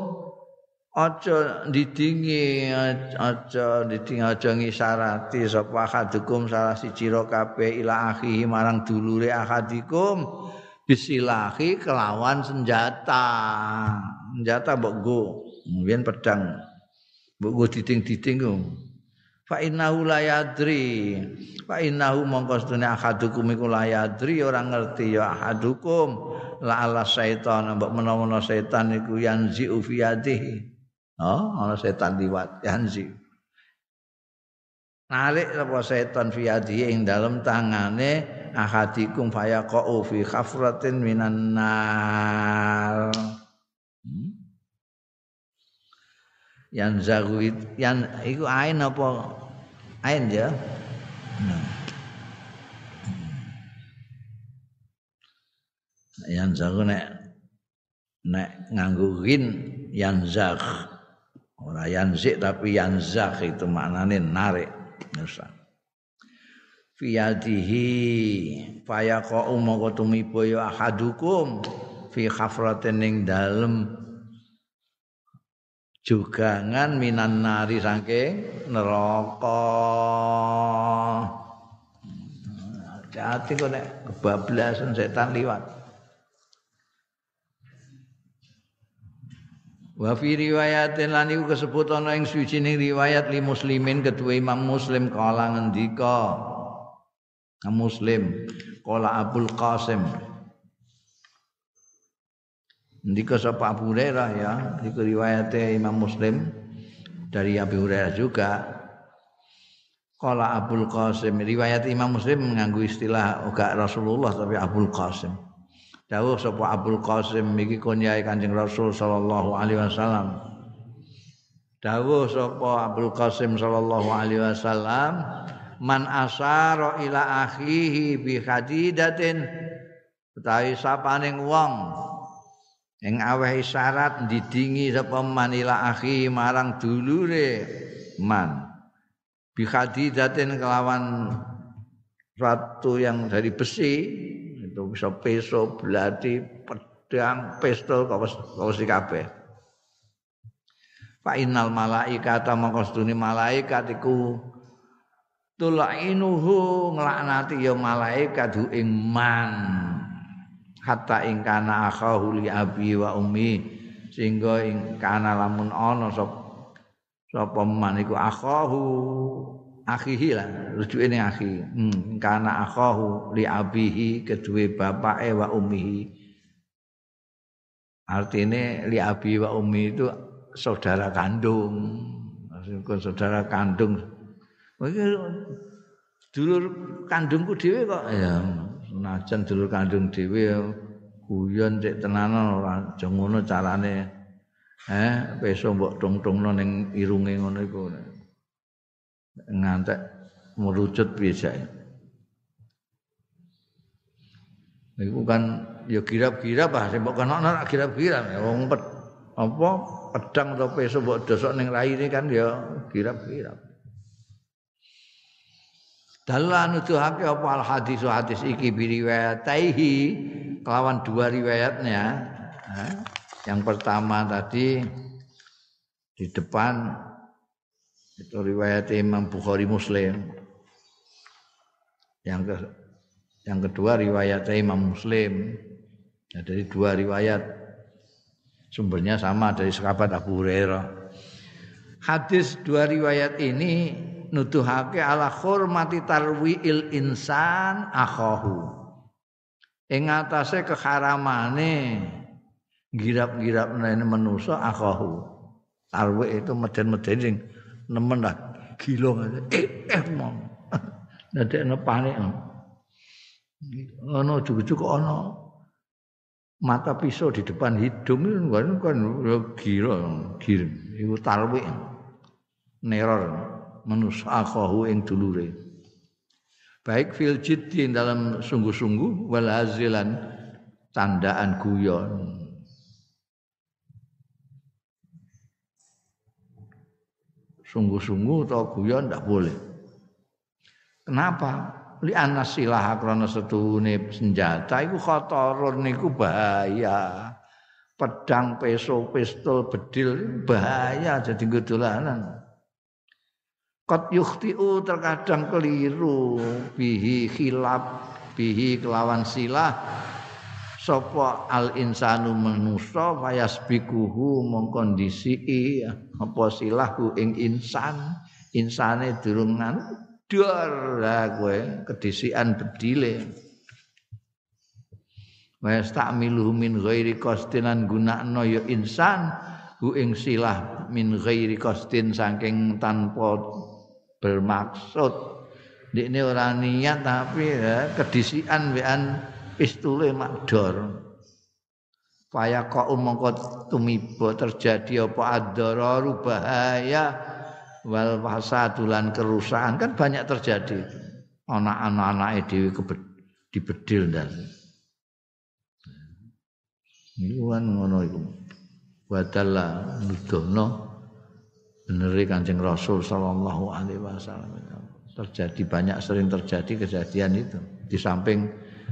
aja didingi aja didingi aja ngisarati sapa hadukum salah siji ro kabeh ila akhihi marang dulure ahadikum bisilahi kelawan senjata. Senjata mbok go mbiyen pedang mbok go diding-diding fa innahu la yadri fa innahu mongko sedene ahadukum iku la yadri ora ngerti ya ahadukum. La ala syaitan mbok menawa setan iku yanzi fi yadihi Oh, ana setan liwat yanzi. Narik apa setan fi ing dalam tangane ahadikum fayaqau fi khafratin minan nar. Hmm? Yang zaguit yang iku ain apa ain ya? Yang zagu nek nek nganggo rin yang zag Ora yanzik tapi yanzakh itu maknane narik. Nusa. Fiyadihi fayaqa'u mongko tumiba ya ahadukum fi khafratin ning dalem jugangan minan nari saking neraka. Hati kok nek kebablasan setan liwat. Wa fi riwayatin lan iku kesebut ana ing sucining riwayat li muslimin kedua Imam Muslim kala ngendika. Muslim kala Abdul Qasim. Ndika sapa Abu Hurairah ya, iku riwayate Imam Muslim dari Abu Hurairah juga. Kala Abdul Qasim riwayat Imam Muslim menganggu istilah uga Rasulullah tapi Abdul Qasim. Dawuh sapa Abdul Qasim iki konyae Kanjeng Rasul sallallahu alaihi wasallam. Dawuh sapa Abdul Qasim sallallahu alaihi wasallam man asara ila akhihi bi hadidatin utawi sapaning wong ing aweh isyarat didingi sapa manila akhi marang dulure man bi hadidatin kelawan ratu yang dari besi itu bisa peso belati pedang pistol kawas kawas kabeh fa innal malaikata mangkostune malaikat iku tulainuhu nglaknati ya malaikat hu ing man hatta ing kana akhahu li abi wa ummi sehingga ing kana lamun ana sapa man iku akhahu akhihi lah rujuke ning akhi. Hmm kana akhahu li abihi kedue bapake wa ummihi. Artine li abi wa ummi itu saudara kandung. Maksudku saudara kandung. Iki dulur kandungku dhewe kok. Ya senajan dulur kandung dhewe guyon cek tenanan ora aja ngono carane. Eh besok mbok tung-tungno ning irunge ngono iku ngantek merucut biasa Iku kan ya kirap-kirap ah sing mbok kenokno kirap-kirap wong apa pedang atau peso mbok dosok ning raine kan ya kirap-kirap. Dalan nuduhake apa al hadis hadis iki biriwayataihi kelawan dua riwayatnya. Yang pertama tadi di depan itu riwayat Imam Bukhari Muslim. Yang ke yang kedua riwayat Imam Muslim. Ya, dari dua riwayat Sumbernya sama dari sahabat Abu Hurairah. Hadis dua riwayat ini nuduhake ala hormati tarwiil insan akhahu. Ing atase keharamane girap-girap ini manusa akhahu. Tarwi itu meden-meden nemen lah gila. Eh eh mong. Dadekno panik. Ono cukup-cukup ono mata pisau di depan hidung itu kan kan gila gila itu talwi neror manusia akhahu ing dulure baik fil jiddi dalam sungguh-sungguh wal hazilan tandaan guyon sungguh-sungguh atau guyon? Tidak boleh. Kenapa? Li anasilah krana setune senjata iku khatarun niku bahaya. Pedang, peso, pistol, bedil bahaya jadi gedolanan. Kot yukhti'u terkadang keliru. Bihi khilaf bihi kelawan silah sapa al insanu manusa fayasbikuhu mengkondisi apa silahu ing insan? Insane durung dor lah kowe kedisian bedile. Wa yastamilu min ghairi qastinan gunakno ya insan hu ing silah min ghairi qastin saking tanpa bermaksud. Ini ora niat tapi ya, kedisian wean pistule makdor Faya kau mongko tumiba terjadi apa adararu bahaya wal fasadulan kerusakan kan banyak terjadi anak-anak dhewe dibedil dan Iku kan ngono iku. Wadalla nudono beneri Kanjeng Rasul sallallahu alaihi wasallam. Terjadi banyak sering terjadi kejadian itu. Di samping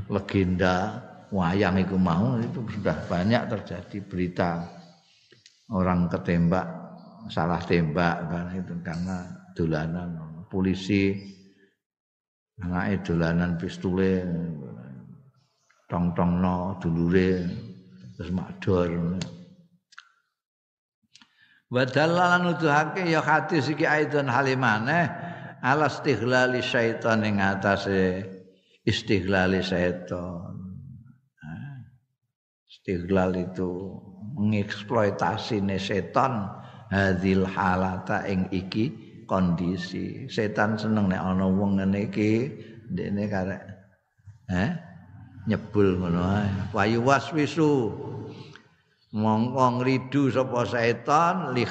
legenda wayang itu mau itu sudah banyak terjadi berita. Orang ketembak salah tembak karena itu karena dolanan polisi. Anake dolanan pistule tong-tong no dulure terus makdor wa dalalan nuduhake ya hadis iki halimane ala istighlali syaitan ing atase istighlali syaitan istiglal itu mengeksploitasi setan hadil halata ing iki kondisi. Setan seneng nek ana wong ngene iki ndekne karek eh nyebul ngono ae. Wayu waswisu. Mongko ngridu sapa setan li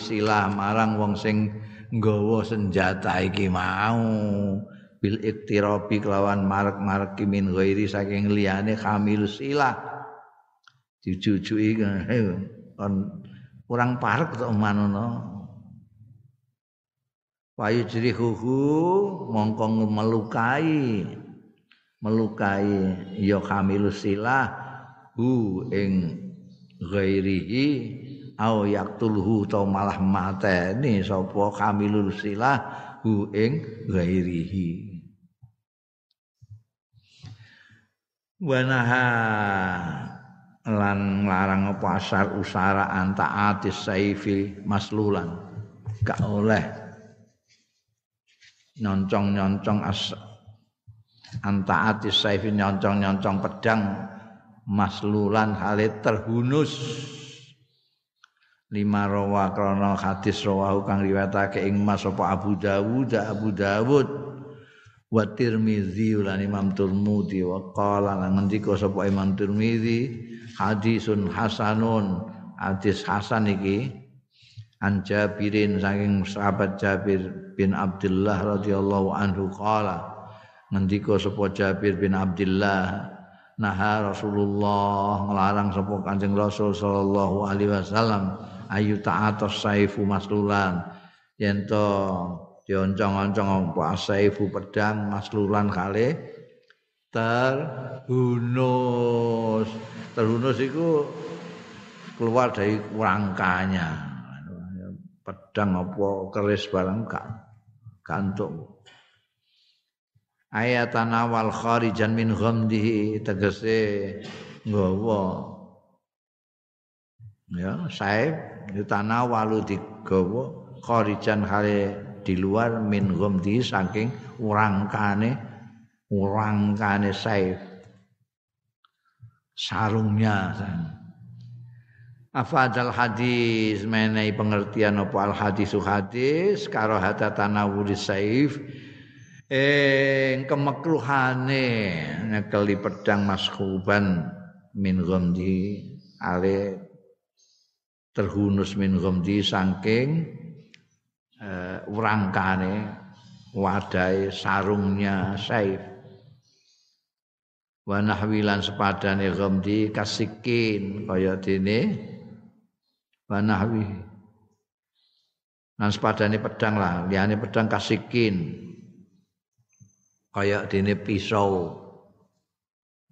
silah marang wong sing nggawa senjata iki mau bil iktirabi kelawan marek-marek min ghairi saking liyane hamil silah. Dijujuki kon kurang parek to manono Wayu huhu mongko melukai melukai ya hamil silah hu ing ghairihi au yaqtulhu ta malah mateni sapa hamilul silah hu ing ghairihi wanaha. Lan larang apa asar usara anta atis saifi maslulan. Gak oleh. Nyoncong-nyoncong as anta atis saifi nyoncong-nyoncong pedang maslulan halit terhunus. Lima rawa krana hadis rawahu kang riwayatake ing Mas Abu Dawud Abu Dawud wa Tirmizi lan Imam Tirmidzi wa qala lan ngendika sapa Imam Tirmizi hadisun hasanun. Hadis hasan iki an Jabirin saking sahabat Jabir bin Abdullah radhiyallahu anhu qala ngendika sapa Jabir bin Abdullah naha Rasulullah ngelarang sapa Kanjeng Rasul sallallahu alaihi wasallam ayu ta'atus saifu maslulan. Yen to dioncong-oncong apa ibu pedang maslulan kali. Terhunus. Terhunus itu keluar dari rangkanya pedang apa keris barang gantung ayat tanawal kharijan min ghamdihi tegese nggawa. Ya saib ditanawalu digawa kharijan kali di luar min ghamdi saking urangkane urangkane saif sarungnya Afadal hadis? Menai pengertian apa al hadisu hadis? Karo hata tanawuli saif. Eh kemekruhane ngekeli pedang maskuban min ghamdi ale terhunus min ghamdi saking uh, urangkane wadai sarungnya saif. Wa nahwilan sepadane ghamdi kasikin kaya dene. Wa nahwi. Lan sepadane pedang lah liyane pedang kasikin. Kaya dene pisau.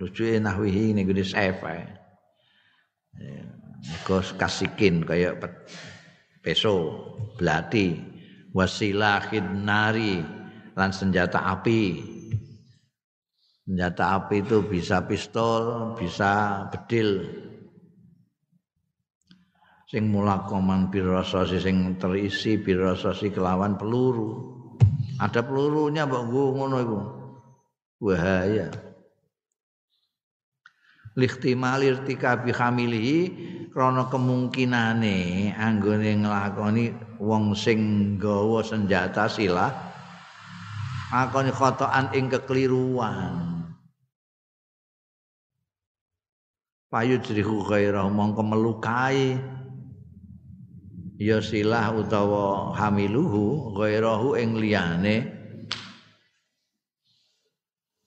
Lucu nahwihi ning gede saif ae. Kasikin kaya peso belati wasilahin nari lan senjata api. Senjata api itu bisa pistol bisa bedil. Sing mulakoman birasasi sing terisi birasasi kelawan peluru. Ada pelurunya mbok ngono iku. Bahaya. Lihtimal irtikabi hamilihi krana kemungkinane anggone nglakoni wong sing nggawa senjata silah akoni khotoan ing kekeliruan payu jrihu ghairah mongko melukai. Ya silah utawa hamiluhu ghairahu ing liyane.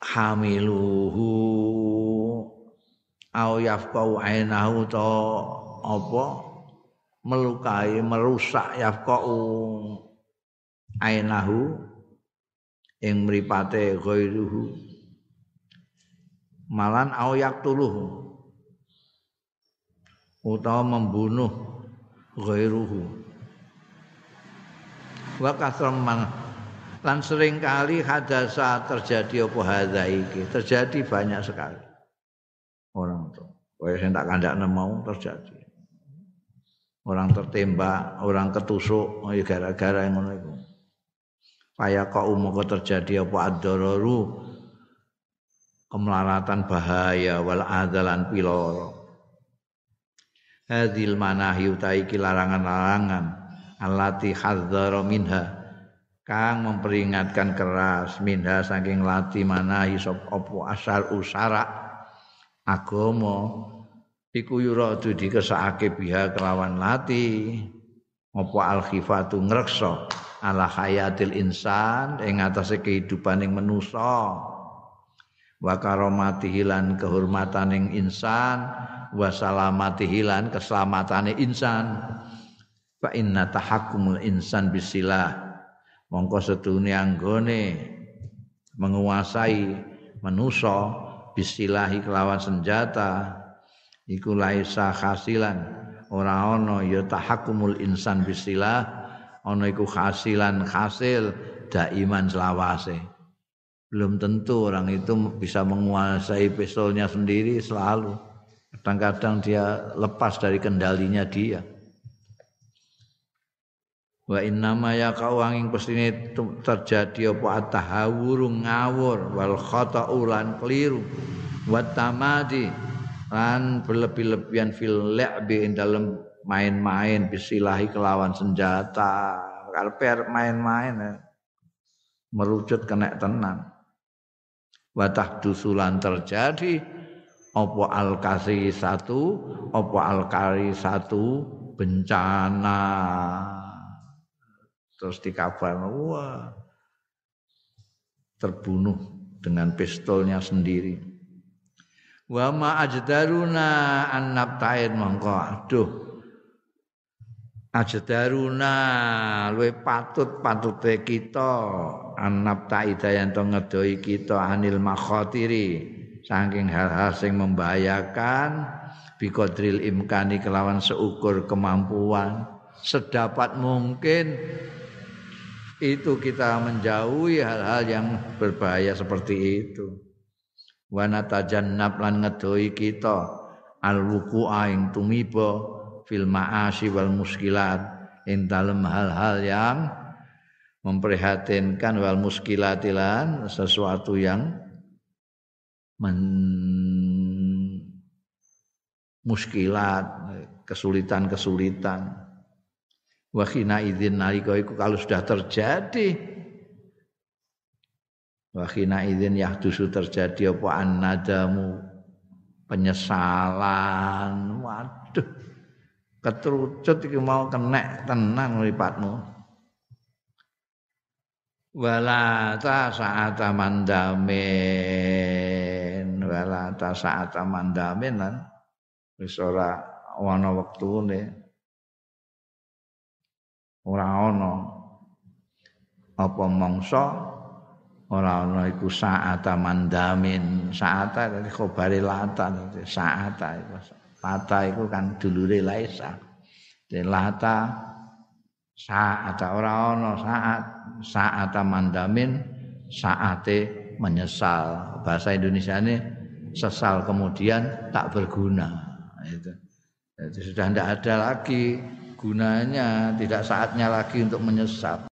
Hamiluhu. Au yafqau ainahu to apa melukai merusak yafqau ainahu ing mripate ghairuhu malan au yaktuluhu utawa membunuh ghairuhu wa kasraman lan sering kali hadasa terjadi apa hadza iki terjadi banyak sekali orang itu. Kaya sing tak kandakne mau terjadi. Orang tertembak, orang ketusuk, oh ya gara-gara yang ngono iku. Kok umum terjadi apa adororu kemelaratan bahaya wal adalan piloro. Hadil manahi utai larangan-larangan allati hadzara minha. Kang memperingatkan keras minha saking lati manahi sop opo asal usara agama iku yuradu dikesake biha kelawan lati. Opo al khifatu ngreksa ala hayatil insan ing atase kehidupan ing manusa. Wa karomatihi lan kehormataning insan wa salamatihi lan keselamatane insan. Fa inna tahakkumul insan bisilah mongko sedune anggone menguasai manusa bisilahi kelawan senjata iku laisa khasilan ora ana ya tahakkumul insan bisilah ana iku khasilan hasil daiman selawase. Belum tentu orang itu bisa menguasai pistolnya sendiri selalu. Kadang-kadang dia lepas dari kendalinya dia. Wa innama ya kawanging pestine terjadi apa? Atahawur ngawur wal khata'u lan keliru. Wa tamadi lan berlebih-lebihan fil la'bi dalam main-main bisilahi kelawan senjata. Karper main-main eh, merucut kena tenan. Wa tahdusulan terjadi apa al kasi satu apa al kari satu bencana. Terus dikabar wah terbunuh dengan pistolnya sendiri wa ma ajdaruna an nabtain mongko. Aduh. Ajdaruna luwe patut patute kita an nabtai dayan to ngedoi kita anil makhotiri. Saking hal-hal sing membahayakan biqadril imkani kelawan seukur kemampuan. Sedapat mungkin itu kita menjauhi hal-hal yang berbahaya seperti itu. Wa natajannab lan ngedoi kita al wuqu'a ing tumiba fil ma'asi wal muskilat. Ing dalem hal-hal yang memprihatinkan wal muskilatilan sesuatu yang men muskilat kesulitan-kesulitan. Wa khina idzin nalika iku kalau sudah terjadi wa khina idzin yahdusu terjadi apa? Annadamu. Penyesalan. Waduh. Ketrucut iki mau kenek tenan mripatmu wala ta sa'ata mandamin. Wala ta sa'ata mandamin lan wis ora ana wektune. Ora ana apa mangsa ora ana iku saata mandamin. Saata dadi khobare lata. Saata iku. Lata iku kan dulure laisa. De lata saata. Ora ana saat. Saata mandamin saate menyesal. Bahasa Indonesia ini sesal kemudian tak berguna. Itu. Jadi sudah tidak ada lagi gunanya tidak saatnya lagi untuk menyesat